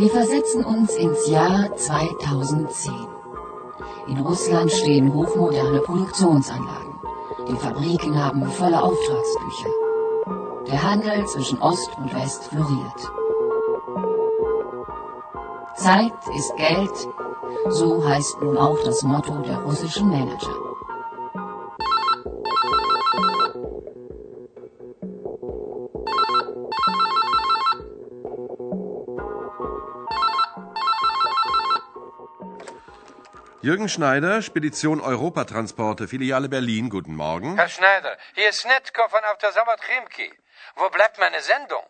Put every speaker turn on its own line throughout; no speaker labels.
Wir versetzen uns ins Jahr 2010. In Russland stehen hochmoderne Produktionsanlagen. Die Fabriken haben volle Auftragsbücher. Der Handel zwischen Ost und West floriert. Zeit ist Geld, so heißt nun auch das Motto der russischen Manager.
Jürgen Schneider, Spedition Europatransporte, Filiale Berlin. Guten Morgen.
Herr Schneider, hier ist Netko von Autosawat Chimki. Wo bleibt meine Sendung?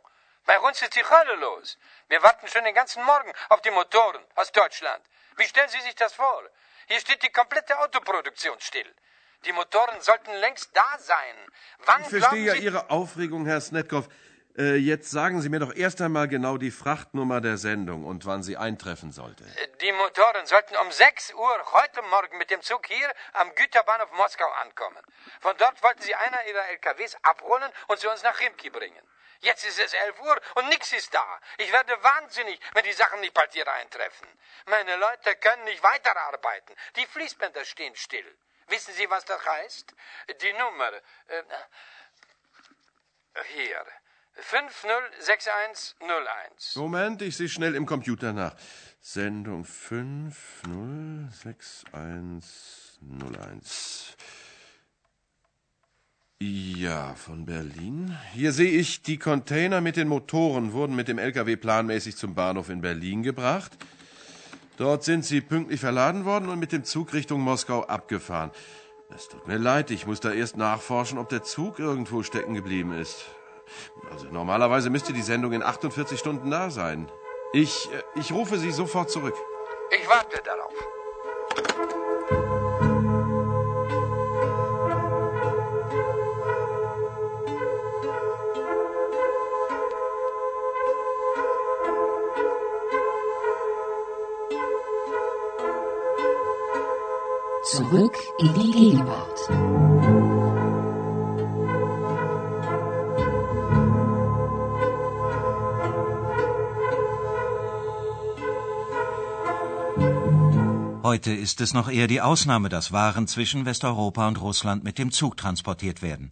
Bei uns ist die Hölle los. Wir warten schon den ganzen Morgen auf die Motoren aus Deutschland. Wie stellen Sie sich das vor? Hier steht die komplette Autoproduktion still. Die Motoren sollten längst da sein. Wann
ich verstehe ja Ihre Aufregung, Herr Snetkov. Äh, jetzt sagen Sie mir doch erst einmal genau die Frachtnummer der Sendung und wann sie eintreffen sollte.
Die Motoren sollten um 6 Uhr heute Morgen mit dem Zug hier am Güterbahnhof Moskau ankommen. Von dort wollten sie einer ihrer LKWs abholen und zu uns nach Rimki bringen. Jetzt ist es 11 Uhr und nichts ist da. Ich werde wahnsinnig, wenn die Sachen nicht bald hier eintreffen. Meine Leute können nicht weiterarbeiten. Die Fließbänder stehen still. Wissen Sie, was das heißt? Die Nummer. Äh, hier. 506101.
Moment, ich sehe schnell im Computer nach. Sendung 506101. Ja, von Berlin. Hier sehe ich, die Container mit den Motoren wurden mit dem LKW planmäßig zum Bahnhof in Berlin gebracht. Dort sind sie pünktlich verladen worden und mit dem Zug Richtung Moskau abgefahren. Es tut mir leid, ich muss da erst nachforschen, ob der Zug irgendwo stecken geblieben ist. Also normalerweise müsste die Sendung in 48 Stunden da sein. Ich, äh, ich rufe Sie sofort zurück.
Ich warte darauf.
Zurück in die Gegenwart.
Heute ist es noch eher die Ausnahme, dass Waren zwischen Westeuropa und Russland mit dem Zug transportiert werden.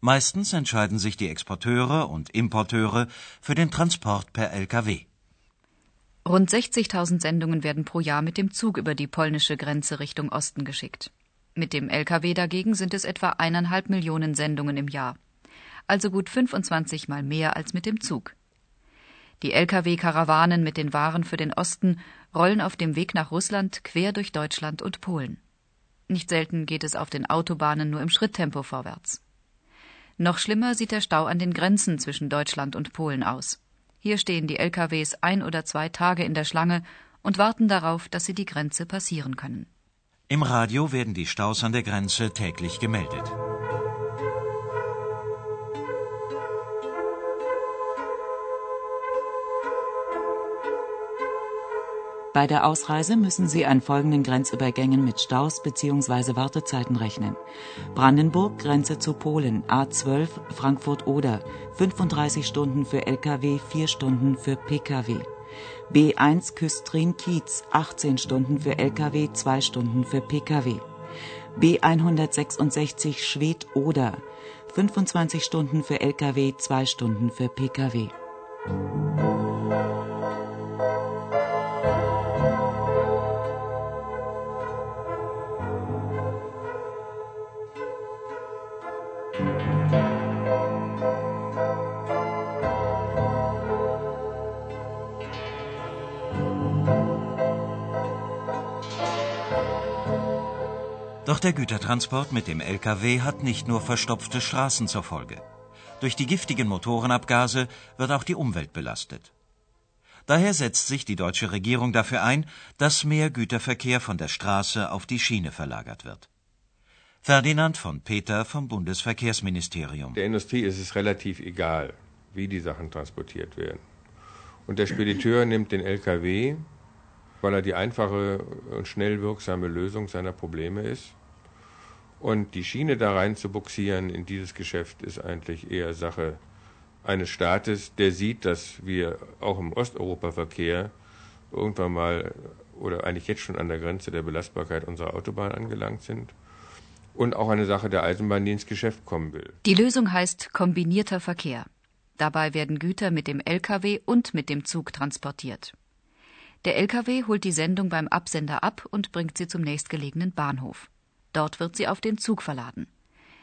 Meistens entscheiden sich die Exporteure und Importeure für den Transport per Lkw.
Rund 60.000 Sendungen werden pro Jahr mit dem Zug über die polnische Grenze Richtung Osten geschickt. Mit dem Lkw dagegen sind es etwa eineinhalb Millionen Sendungen im Jahr. Also gut 25 mal mehr als mit dem Zug. Die Lkw-Karawanen mit den Waren für den Osten rollen auf dem Weg nach Russland quer durch Deutschland und Polen. Nicht selten geht es auf den Autobahnen nur im Schritttempo vorwärts. Noch schlimmer sieht der Stau an den Grenzen zwischen Deutschland und Polen aus. Hier stehen die LKWs ein oder zwei Tage in der Schlange und warten darauf, dass sie die Grenze passieren können.
Im Radio werden die Staus an der Grenze täglich gemeldet.
Bei der Ausreise müssen Sie an folgenden Grenzübergängen mit Staus bzw. Wartezeiten rechnen. Brandenburg, Grenze zu Polen, A12, Frankfurt-Oder, 35 Stunden für Lkw, 4 Stunden für Pkw. B1 Küstrin-Kiez, 18 Stunden für Lkw, 2 Stunden für Pkw. B166 Schwedt-Oder, 25 Stunden für Lkw, 2 Stunden für Pkw.
Doch der Gütertransport mit dem Lkw hat nicht nur verstopfte Straßen zur Folge. Durch die giftigen Motorenabgase wird auch die Umwelt belastet. Daher setzt sich die deutsche Regierung dafür ein, dass mehr Güterverkehr von der Straße auf die Schiene verlagert wird. Ferdinand von Peter vom Bundesverkehrsministerium.
Der Industrie ist es relativ egal, wie die Sachen transportiert werden. Und der Spediteur nimmt den LKW, weil er die einfache und schnell wirksame Lösung seiner Probleme ist. Und die Schiene da rein zu buxieren in dieses Geschäft ist eigentlich eher Sache eines Staates, der sieht, dass wir auch im Osteuropa-Verkehr irgendwann mal oder eigentlich jetzt schon an der Grenze der Belastbarkeit unserer Autobahn angelangt sind und auch eine Sache der Eisenbahn, die ins Geschäft kommen will.
Die Lösung heißt kombinierter Verkehr. Dabei werden Güter mit dem Lkw und mit dem Zug transportiert. Der Lkw holt die Sendung beim Absender ab und bringt sie zum nächstgelegenen Bahnhof. Dort wird sie auf den Zug verladen.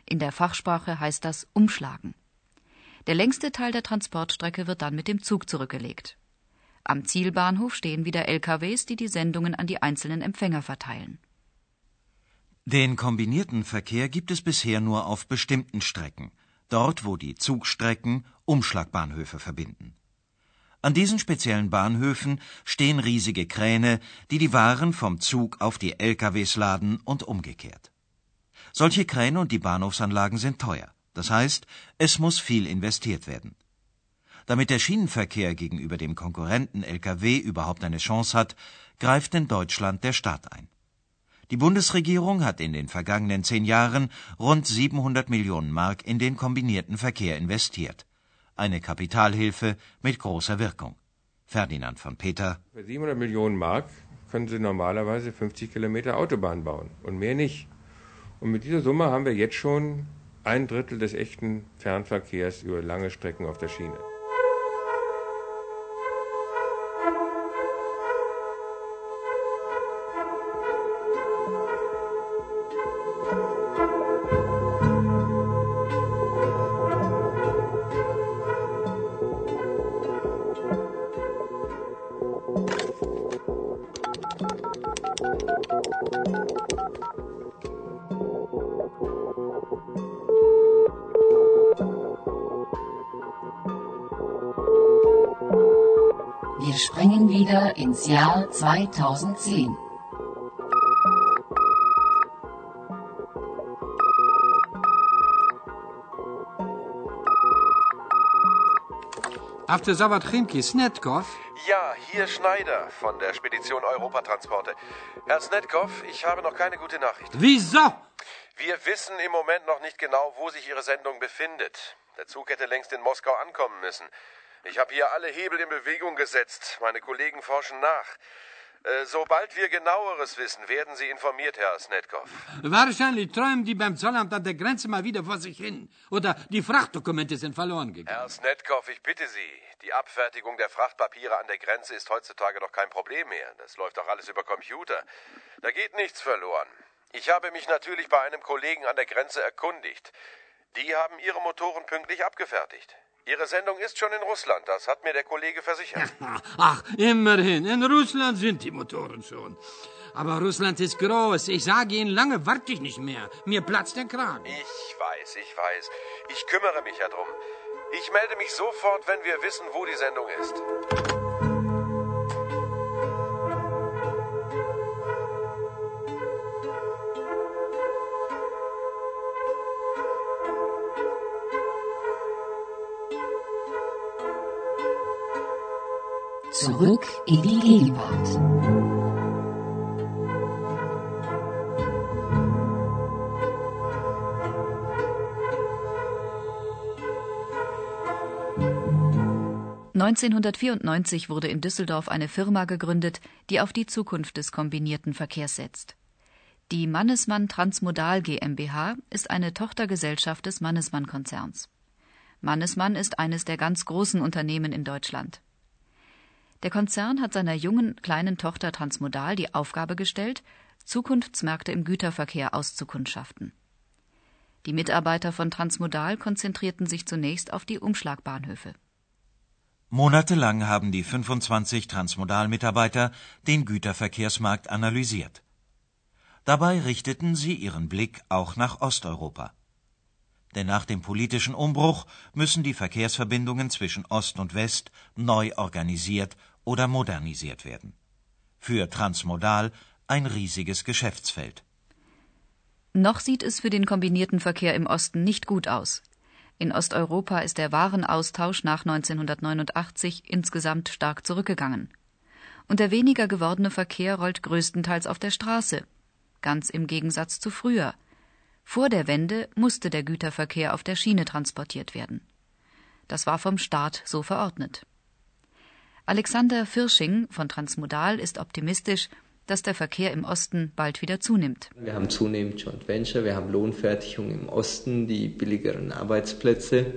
In der Fachsprache heißt das Umschlagen. Der längste Teil der Transportstrecke wird dann mit dem Zug zurückgelegt. Am Zielbahnhof stehen wieder LKWs, die die Sendungen an die einzelnen Empfänger verteilen.
Den kombinierten Verkehr gibt es bisher nur auf bestimmten Strecken, dort wo die Zugstrecken Umschlagbahnhöfe verbinden. An diesen speziellen Bahnhöfen stehen riesige Kräne, die die Waren vom Zug auf die LKWs laden und umgekehrt. Solche Kräne und die Bahnhofsanlagen sind teuer. Das heißt, es muss viel investiert werden. Damit der Schienenverkehr gegenüber dem Konkurrenten Lkw überhaupt eine Chance hat, greift in Deutschland der Staat ein. Die Bundesregierung hat in den vergangenen zehn Jahren rund 700 Millionen Mark in den kombinierten Verkehr investiert. Eine Kapitalhilfe mit großer Wirkung. Ferdinand von Peter.
Für 700 Millionen Mark können Sie normalerweise 50 Kilometer Autobahn bauen und mehr nicht. Und mit dieser Summe haben wir jetzt schon ein Drittel des echten Fernverkehrs über lange Strecken auf der Schiene.
Wir springen wieder ins Jahr 2010.
After Zawad Chimki, Snetkov?
Ja, hier Schneider von der Spedition Europatransporte. Herr Snetkov, ich habe noch keine gute Nachricht.
Wieso?
Wir wissen im Moment noch nicht genau, wo sich Ihre Sendung befindet. Der Zug hätte längst in Moskau ankommen müssen. Ich habe hier alle Hebel in Bewegung gesetzt. Meine Kollegen forschen nach. Äh, sobald wir genaueres wissen, werden Sie informiert, Herr Snetkov.
Wahrscheinlich träumen die beim Zollamt an der Grenze mal wieder vor sich hin. Oder die Frachtdokumente sind verloren gegangen.
Herr Snetkov, ich bitte Sie. Die Abfertigung der Frachtpapiere an der Grenze ist heutzutage doch kein Problem mehr. Das läuft doch alles über Computer. Da geht nichts verloren. Ich habe mich natürlich bei einem Kollegen an der Grenze erkundigt. Die haben ihre Motoren pünktlich abgefertigt. Ihre Sendung ist schon in Russland, das hat mir der Kollege versichert.
Ach, immerhin. In Russland sind die Motoren schon. Aber Russland ist groß. Ich sage Ihnen, lange warte ich nicht mehr. Mir platzt der Kragen.
Ich weiß, ich weiß. Ich kümmere mich ja drum. Ich melde mich sofort, wenn wir wissen, wo die Sendung ist.
Zurück in die Gegenwart.
(1994) wurde in Düsseldorf eine Firma gegründet, die auf die Zukunft des kombinierten Verkehrs setzt. Die Mannesmann Transmodal GmbH ist eine Tochtergesellschaft des Mannesmann-Konzerns. Mannesmann ist eines der ganz großen Unternehmen in Deutschland. Der Konzern hat seiner jungen kleinen Tochter Transmodal die Aufgabe gestellt, Zukunftsmärkte im Güterverkehr auszukundschaften. Die Mitarbeiter von Transmodal konzentrierten sich zunächst auf die Umschlagbahnhöfe.
Monatelang haben die 25 Transmodal-Mitarbeiter den Güterverkehrsmarkt analysiert. Dabei richteten sie ihren Blick auch nach Osteuropa. Denn nach dem politischen Umbruch müssen die Verkehrsverbindungen zwischen Ost und West neu organisiert oder modernisiert werden. Für Transmodal ein riesiges Geschäftsfeld.
Noch sieht es für den kombinierten Verkehr im Osten nicht gut aus. In Osteuropa ist der Warenaustausch nach 1989 insgesamt stark zurückgegangen. Und der weniger gewordene Verkehr rollt größtenteils auf der Straße, ganz im Gegensatz zu früher. Vor der Wende musste der Güterverkehr auf der Schiene transportiert werden. Das war vom Staat so verordnet. Alexander Firsching von Transmodal ist optimistisch, dass der Verkehr im Osten bald wieder zunimmt.
Wir haben zunehmend Joint Venture, wir haben Lohnfertigung im Osten, die billigeren Arbeitsplätze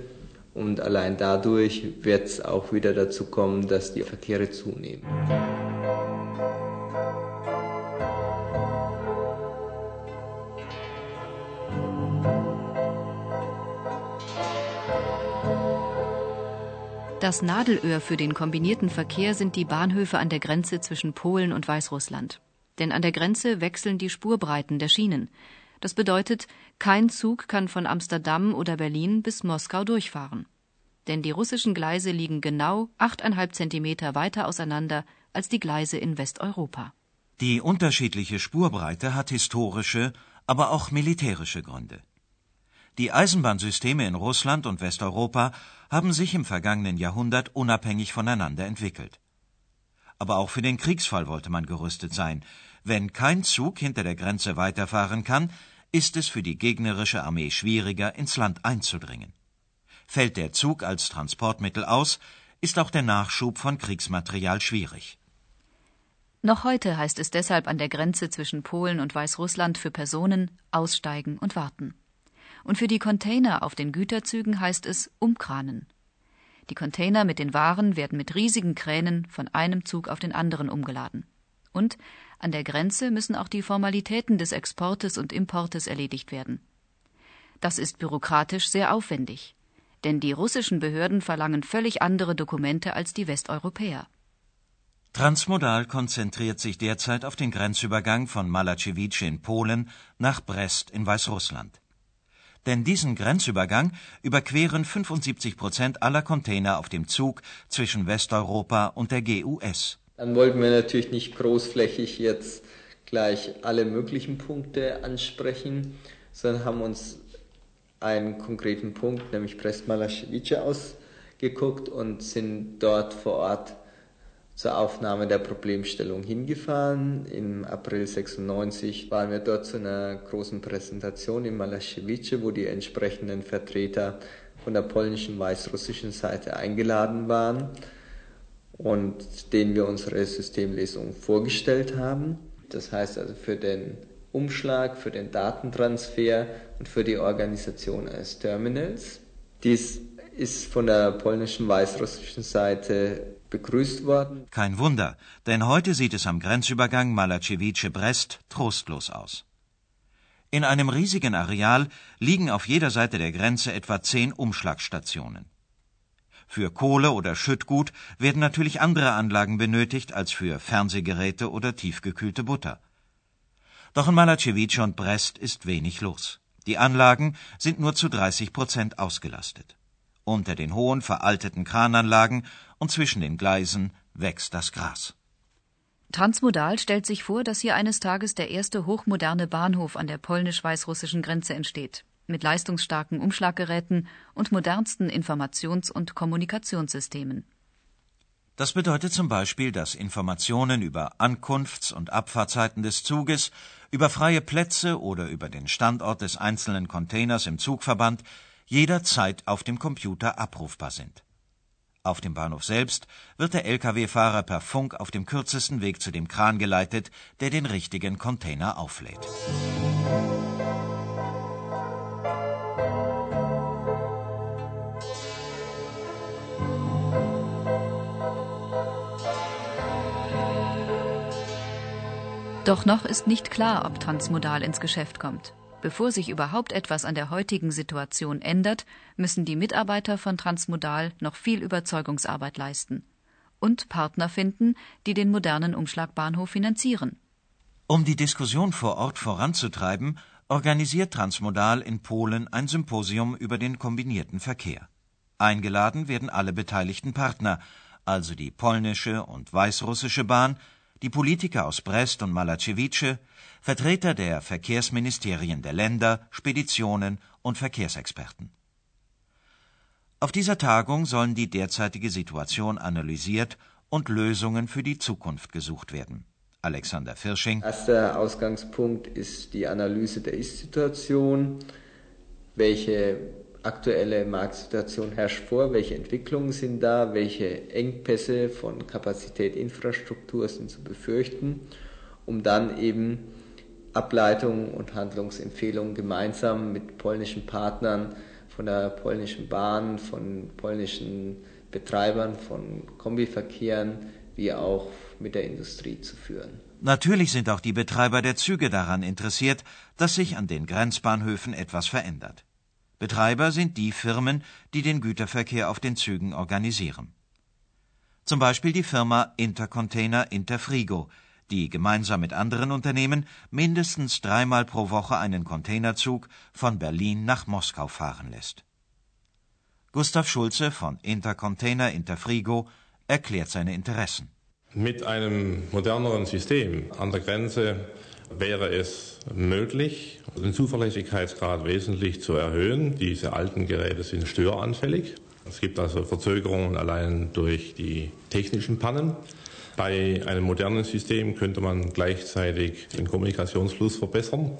und allein dadurch wird es auch wieder dazu kommen, dass die Verkehre zunehmen.
Das Nadelöhr für den kombinierten Verkehr sind die Bahnhöfe an der Grenze zwischen Polen und Weißrussland. Denn an der Grenze wechseln die Spurbreiten der Schienen. Das bedeutet, kein Zug kann von Amsterdam oder Berlin bis Moskau durchfahren. Denn die russischen Gleise liegen genau achteinhalb Zentimeter weiter auseinander als die Gleise in Westeuropa.
Die unterschiedliche Spurbreite hat historische, aber auch militärische Gründe. Die Eisenbahnsysteme in Russland und Westeuropa haben sich im vergangenen Jahrhundert unabhängig voneinander entwickelt. Aber auch für den Kriegsfall wollte man gerüstet sein. Wenn kein Zug hinter der Grenze weiterfahren kann, ist es für die gegnerische Armee schwieriger, ins Land einzudringen. Fällt der Zug als Transportmittel aus, ist auch der Nachschub von Kriegsmaterial schwierig.
Noch heute heißt es deshalb an der Grenze zwischen Polen und Weißrussland für Personen aussteigen und warten und für die Container auf den Güterzügen heißt es umkranen. Die Container mit den Waren werden mit riesigen Kränen von einem Zug auf den anderen umgeladen. Und an der Grenze müssen auch die Formalitäten des Exportes und Importes erledigt werden. Das ist bürokratisch sehr aufwendig, denn die russischen Behörden verlangen völlig andere Dokumente als die Westeuropäer.
Transmodal konzentriert sich derzeit auf den Grenzübergang von Malacewice in Polen nach Brest in Weißrussland. Denn diesen Grenzübergang überqueren 75 Prozent aller Container auf dem Zug zwischen Westeuropa und der GUS.
Dann wollten wir natürlich nicht großflächig jetzt gleich alle möglichen Punkte ansprechen, sondern haben uns einen konkreten Punkt, nämlich Brest-Malaschewice, ausgeguckt und sind dort vor Ort zur Aufnahme der Problemstellung hingefahren. Im April 96 waren wir dort zu einer großen Präsentation in Malaschewice, wo die entsprechenden Vertreter von der polnischen, weißrussischen Seite eingeladen waren und denen wir unsere Systemlesung vorgestellt haben. Das heißt also für den Umschlag, für den Datentransfer und für die Organisation eines Terminals. Dies ist von der polnischen, weißrussischen Seite begrüßt worden.
Kein Wunder, denn heute sieht es am Grenzübergang Malacewice-Brest trostlos aus. In einem riesigen Areal liegen auf jeder Seite der Grenze etwa zehn Umschlagstationen. Für Kohle oder Schüttgut werden natürlich andere Anlagen benötigt als für Fernsehgeräte oder tiefgekühlte Butter. Doch in Malacewice und Brest ist wenig los. Die Anlagen sind nur zu 30 Prozent ausgelastet. Unter den hohen, veralteten Krananlagen und zwischen den Gleisen wächst das Gras.
Transmodal stellt sich vor, dass hier eines Tages der erste hochmoderne Bahnhof an der polnisch-weißrussischen Grenze entsteht, mit leistungsstarken Umschlaggeräten und modernsten Informations- und Kommunikationssystemen.
Das bedeutet zum Beispiel, dass Informationen über Ankunfts- und Abfahrtzeiten des Zuges, über freie Plätze oder über den Standort des einzelnen Containers im Zugverband jederzeit auf dem Computer abrufbar sind. Auf dem Bahnhof selbst wird der Lkw-Fahrer per Funk auf dem kürzesten Weg zu dem Kran geleitet, der den richtigen Container auflädt.
Doch noch ist nicht klar, ob Transmodal ins Geschäft kommt. Bevor sich überhaupt etwas an der heutigen Situation ändert, müssen die Mitarbeiter von Transmodal noch viel Überzeugungsarbeit leisten und Partner finden, die den modernen Umschlagbahnhof finanzieren.
Um die Diskussion vor Ort voranzutreiben, organisiert Transmodal in Polen ein Symposium über den kombinierten Verkehr. Eingeladen werden alle beteiligten Partner, also die polnische und weißrussische Bahn, die Politiker aus Brest und Malacewice, Vertreter der Verkehrsministerien der Länder, Speditionen und Verkehrsexperten. Auf dieser Tagung sollen die derzeitige Situation analysiert und Lösungen für die Zukunft gesucht werden. Alexander Firsching.
Erster Ausgangspunkt ist die Analyse der Ist-Situation. Welche aktuelle Marktsituation herrscht vor? Welche Entwicklungen sind da? Welche Engpässe von Kapazität, Infrastruktur sind zu befürchten? Um dann eben Ableitungen und Handlungsempfehlungen gemeinsam mit polnischen Partnern von der polnischen Bahn, von polnischen Betreibern von Kombiverkehren wie auch mit der Industrie zu führen.
Natürlich sind auch die Betreiber der Züge daran interessiert, dass sich an den Grenzbahnhöfen etwas verändert. Betreiber sind die Firmen, die den Güterverkehr auf den Zügen organisieren. Zum Beispiel die Firma Intercontainer Interfrigo, die gemeinsam mit anderen Unternehmen mindestens dreimal pro Woche einen Containerzug von Berlin nach Moskau fahren lässt. Gustav Schulze von Intercontainer Interfrigo erklärt seine Interessen.
Mit einem moderneren System an der Grenze wäre es möglich, den Zuverlässigkeitsgrad wesentlich zu erhöhen. Diese alten Geräte sind störanfällig. Es gibt also Verzögerungen allein durch die technischen Pannen. Bei einem modernen System könnte man gleichzeitig den Kommunikationsfluss verbessern.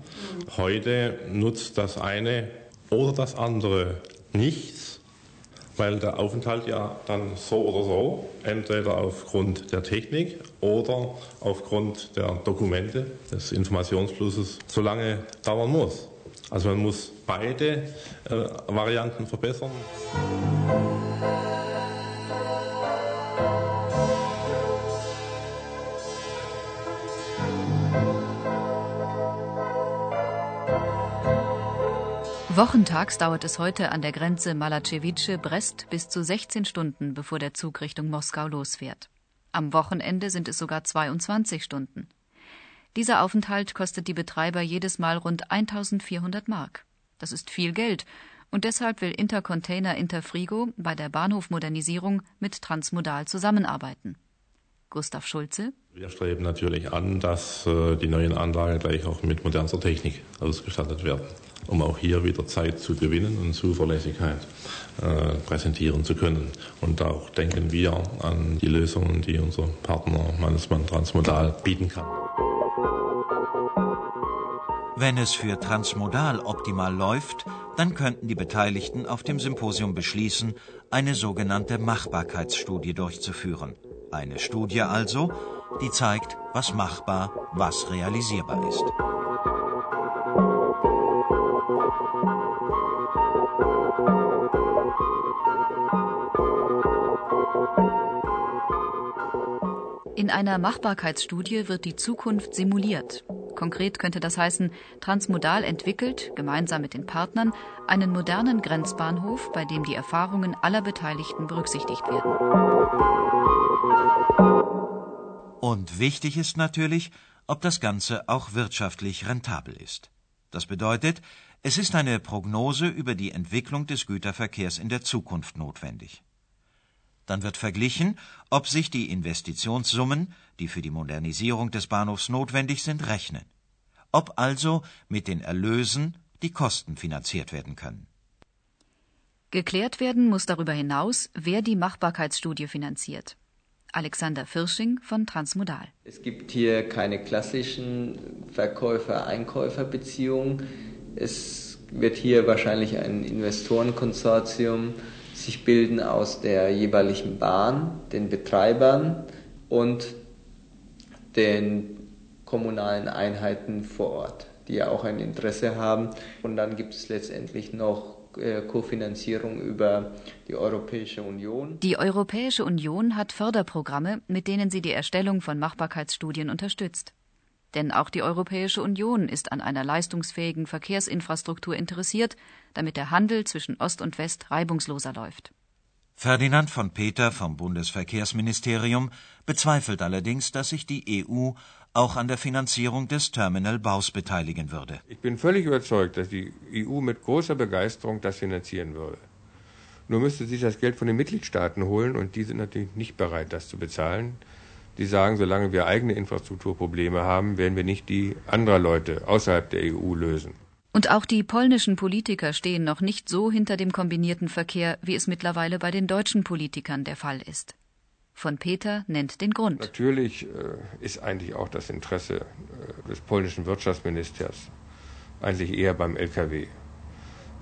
Heute nutzt das eine oder das andere nichts weil der Aufenthalt ja dann so oder so, entweder aufgrund der Technik oder aufgrund der Dokumente des Informationsflusses, so lange dauern muss. Also man muss beide äh, Varianten verbessern.
Wochentags dauert es heute an der Grenze Malacewice-Brest bis zu 16 Stunden, bevor der Zug Richtung Moskau losfährt. Am Wochenende sind es sogar 22 Stunden. Dieser Aufenthalt kostet die Betreiber jedes Mal rund 1400 Mark. Das ist viel Geld und deshalb will Intercontainer Interfrigo bei der Bahnhofmodernisierung mit Transmodal zusammenarbeiten. Gustav Schulze.
Wir streben natürlich an, dass äh, die neuen Anlagen gleich auch mit modernster Technik ausgestattet werden um auch hier wieder Zeit zu gewinnen und Zuverlässigkeit äh, präsentieren zu können. Und auch denken wir an die Lösungen, die unser Partner Mannesmann Transmodal bieten kann.
Wenn es für Transmodal optimal läuft, dann könnten die Beteiligten auf dem Symposium beschließen, eine sogenannte Machbarkeitsstudie durchzuführen. Eine Studie also, die zeigt, was machbar, was realisierbar ist.
In einer Machbarkeitsstudie wird die Zukunft simuliert. Konkret könnte das heißen, Transmodal entwickelt, gemeinsam mit den Partnern, einen modernen Grenzbahnhof, bei dem die Erfahrungen aller Beteiligten berücksichtigt werden.
Und wichtig ist natürlich, ob das Ganze auch wirtschaftlich rentabel ist. Das bedeutet, es ist eine Prognose über die Entwicklung des Güterverkehrs in der Zukunft notwendig. Dann wird verglichen, ob sich die Investitionssummen, die für die Modernisierung des Bahnhofs notwendig sind, rechnen. Ob also mit den Erlösen die Kosten finanziert werden können.
Geklärt werden muss darüber hinaus, wer die Machbarkeitsstudie finanziert. Alexander Firsching von Transmodal.
Es gibt hier keine klassischen Verkäufer-Einkäufer-Beziehungen. Es wird hier wahrscheinlich ein Investorenkonsortium sich bilden aus der jeweiligen Bahn, den Betreibern und den kommunalen Einheiten vor Ort, die ja auch ein Interesse haben. Und dann gibt es letztendlich noch äh, Kofinanzierung über die Europäische Union.
Die Europäische Union hat Förderprogramme, mit denen sie die Erstellung von Machbarkeitsstudien unterstützt. Denn auch die Europäische Union ist an einer leistungsfähigen Verkehrsinfrastruktur interessiert, damit der Handel zwischen Ost und West reibungsloser läuft.
Ferdinand von Peter vom Bundesverkehrsministerium bezweifelt allerdings, dass sich die EU auch an der Finanzierung des Terminalbaus beteiligen würde.
Ich bin völlig überzeugt, dass die EU mit großer Begeisterung das finanzieren würde. Nur müsste sich das Geld von den Mitgliedstaaten holen und die sind natürlich nicht bereit, das zu bezahlen die sagen, solange wir eigene Infrastrukturprobleme haben, werden wir nicht die anderer Leute außerhalb der EU lösen.
Und auch die polnischen Politiker stehen noch nicht so hinter dem kombinierten Verkehr, wie es mittlerweile bei den deutschen Politikern der Fall ist. Von Peter nennt den Grund.
Natürlich äh, ist eigentlich auch das Interesse äh, des polnischen Wirtschaftsministers eigentlich eher beim LKW.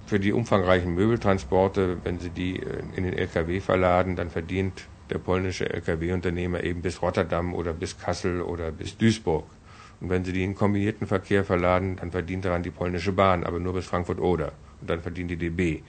Für die umfangreichen Möbeltransporte, wenn sie die äh, in den LKW verladen, dann verdient der polnische LKW-Unternehmer eben bis Rotterdam oder bis Kassel oder bis Duisburg. Und wenn sie die in kombinierten Verkehr verladen, dann verdient daran die polnische Bahn, aber nur bis Frankfurt-Oder. Und dann verdient die DB.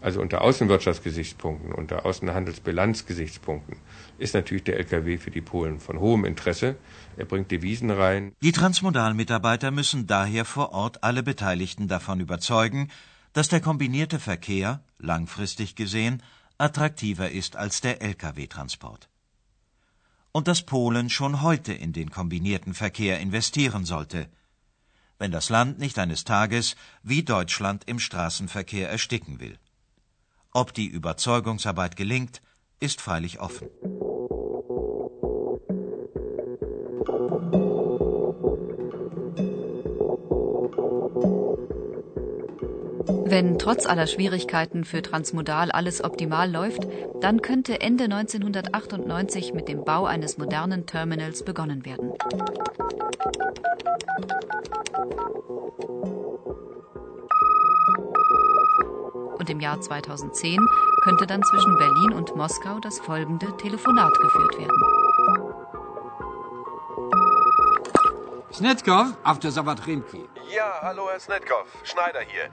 Also unter Außenwirtschaftsgesichtspunkten, unter Außenhandelsbilanzgesichtspunkten ist natürlich der Lkw für die Polen von hohem Interesse. Er bringt Devisen rein.
Die Transmodal-Mitarbeiter müssen daher vor Ort alle Beteiligten davon überzeugen, dass der kombinierte Verkehr, langfristig gesehen, attraktiver ist als der Lkw-Transport. Und dass Polen schon heute in den kombinierten Verkehr investieren sollte, wenn das Land nicht eines Tages wie Deutschland im Straßenverkehr ersticken will. Ob die Überzeugungsarbeit gelingt, ist freilich offen.
Wenn trotz aller Schwierigkeiten für Transmodal alles optimal läuft, dann könnte Ende 1998 mit dem Bau eines modernen Terminals begonnen werden. und im Jahr 2010 könnte dann zwischen Berlin und Moskau das folgende Telefonat geführt werden.
Snetkov auf der Savatrinki.
Ja, hallo Herr Snetkov, Schneider hier.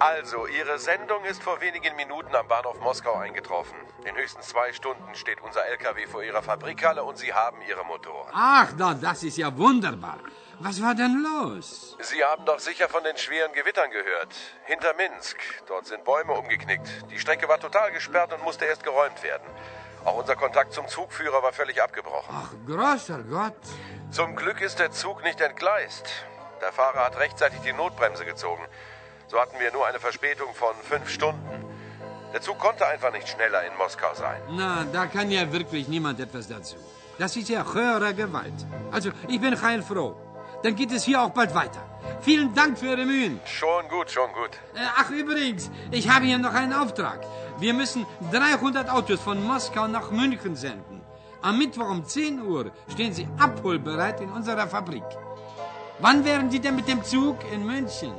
Also, Ihre Sendung ist vor wenigen Minuten am Bahnhof Moskau eingetroffen. In höchstens zwei Stunden steht unser LKW vor Ihrer Fabrikhalle und Sie haben Ihre Motoren.
Ach, na, das ist ja wunderbar. Was war denn los?
Sie haben doch sicher von den schweren Gewittern gehört. Hinter Minsk. Dort sind Bäume umgeknickt. Die Strecke war total gesperrt und musste erst geräumt werden. Auch unser Kontakt zum Zugführer war völlig abgebrochen.
Ach, großer Gott.
Zum Glück ist der Zug nicht entgleist. Der Fahrer hat rechtzeitig die Notbremse gezogen. So hatten wir nur eine Verspätung von fünf Stunden. Der Zug konnte einfach nicht schneller in Moskau sein.
Na, da kann ja wirklich niemand etwas dazu. Das ist ja höhere Gewalt. Also, ich bin heilfroh dann geht es hier auch bald weiter. Vielen Dank für Ihre Mühen.
Schon gut, schon gut.
Äh, ach, übrigens, ich habe hier noch einen Auftrag. Wir müssen 300 Autos von Moskau nach München senden. Am Mittwoch um 10 Uhr stehen sie abholbereit in unserer Fabrik. Wann wären Sie denn mit dem Zug in München?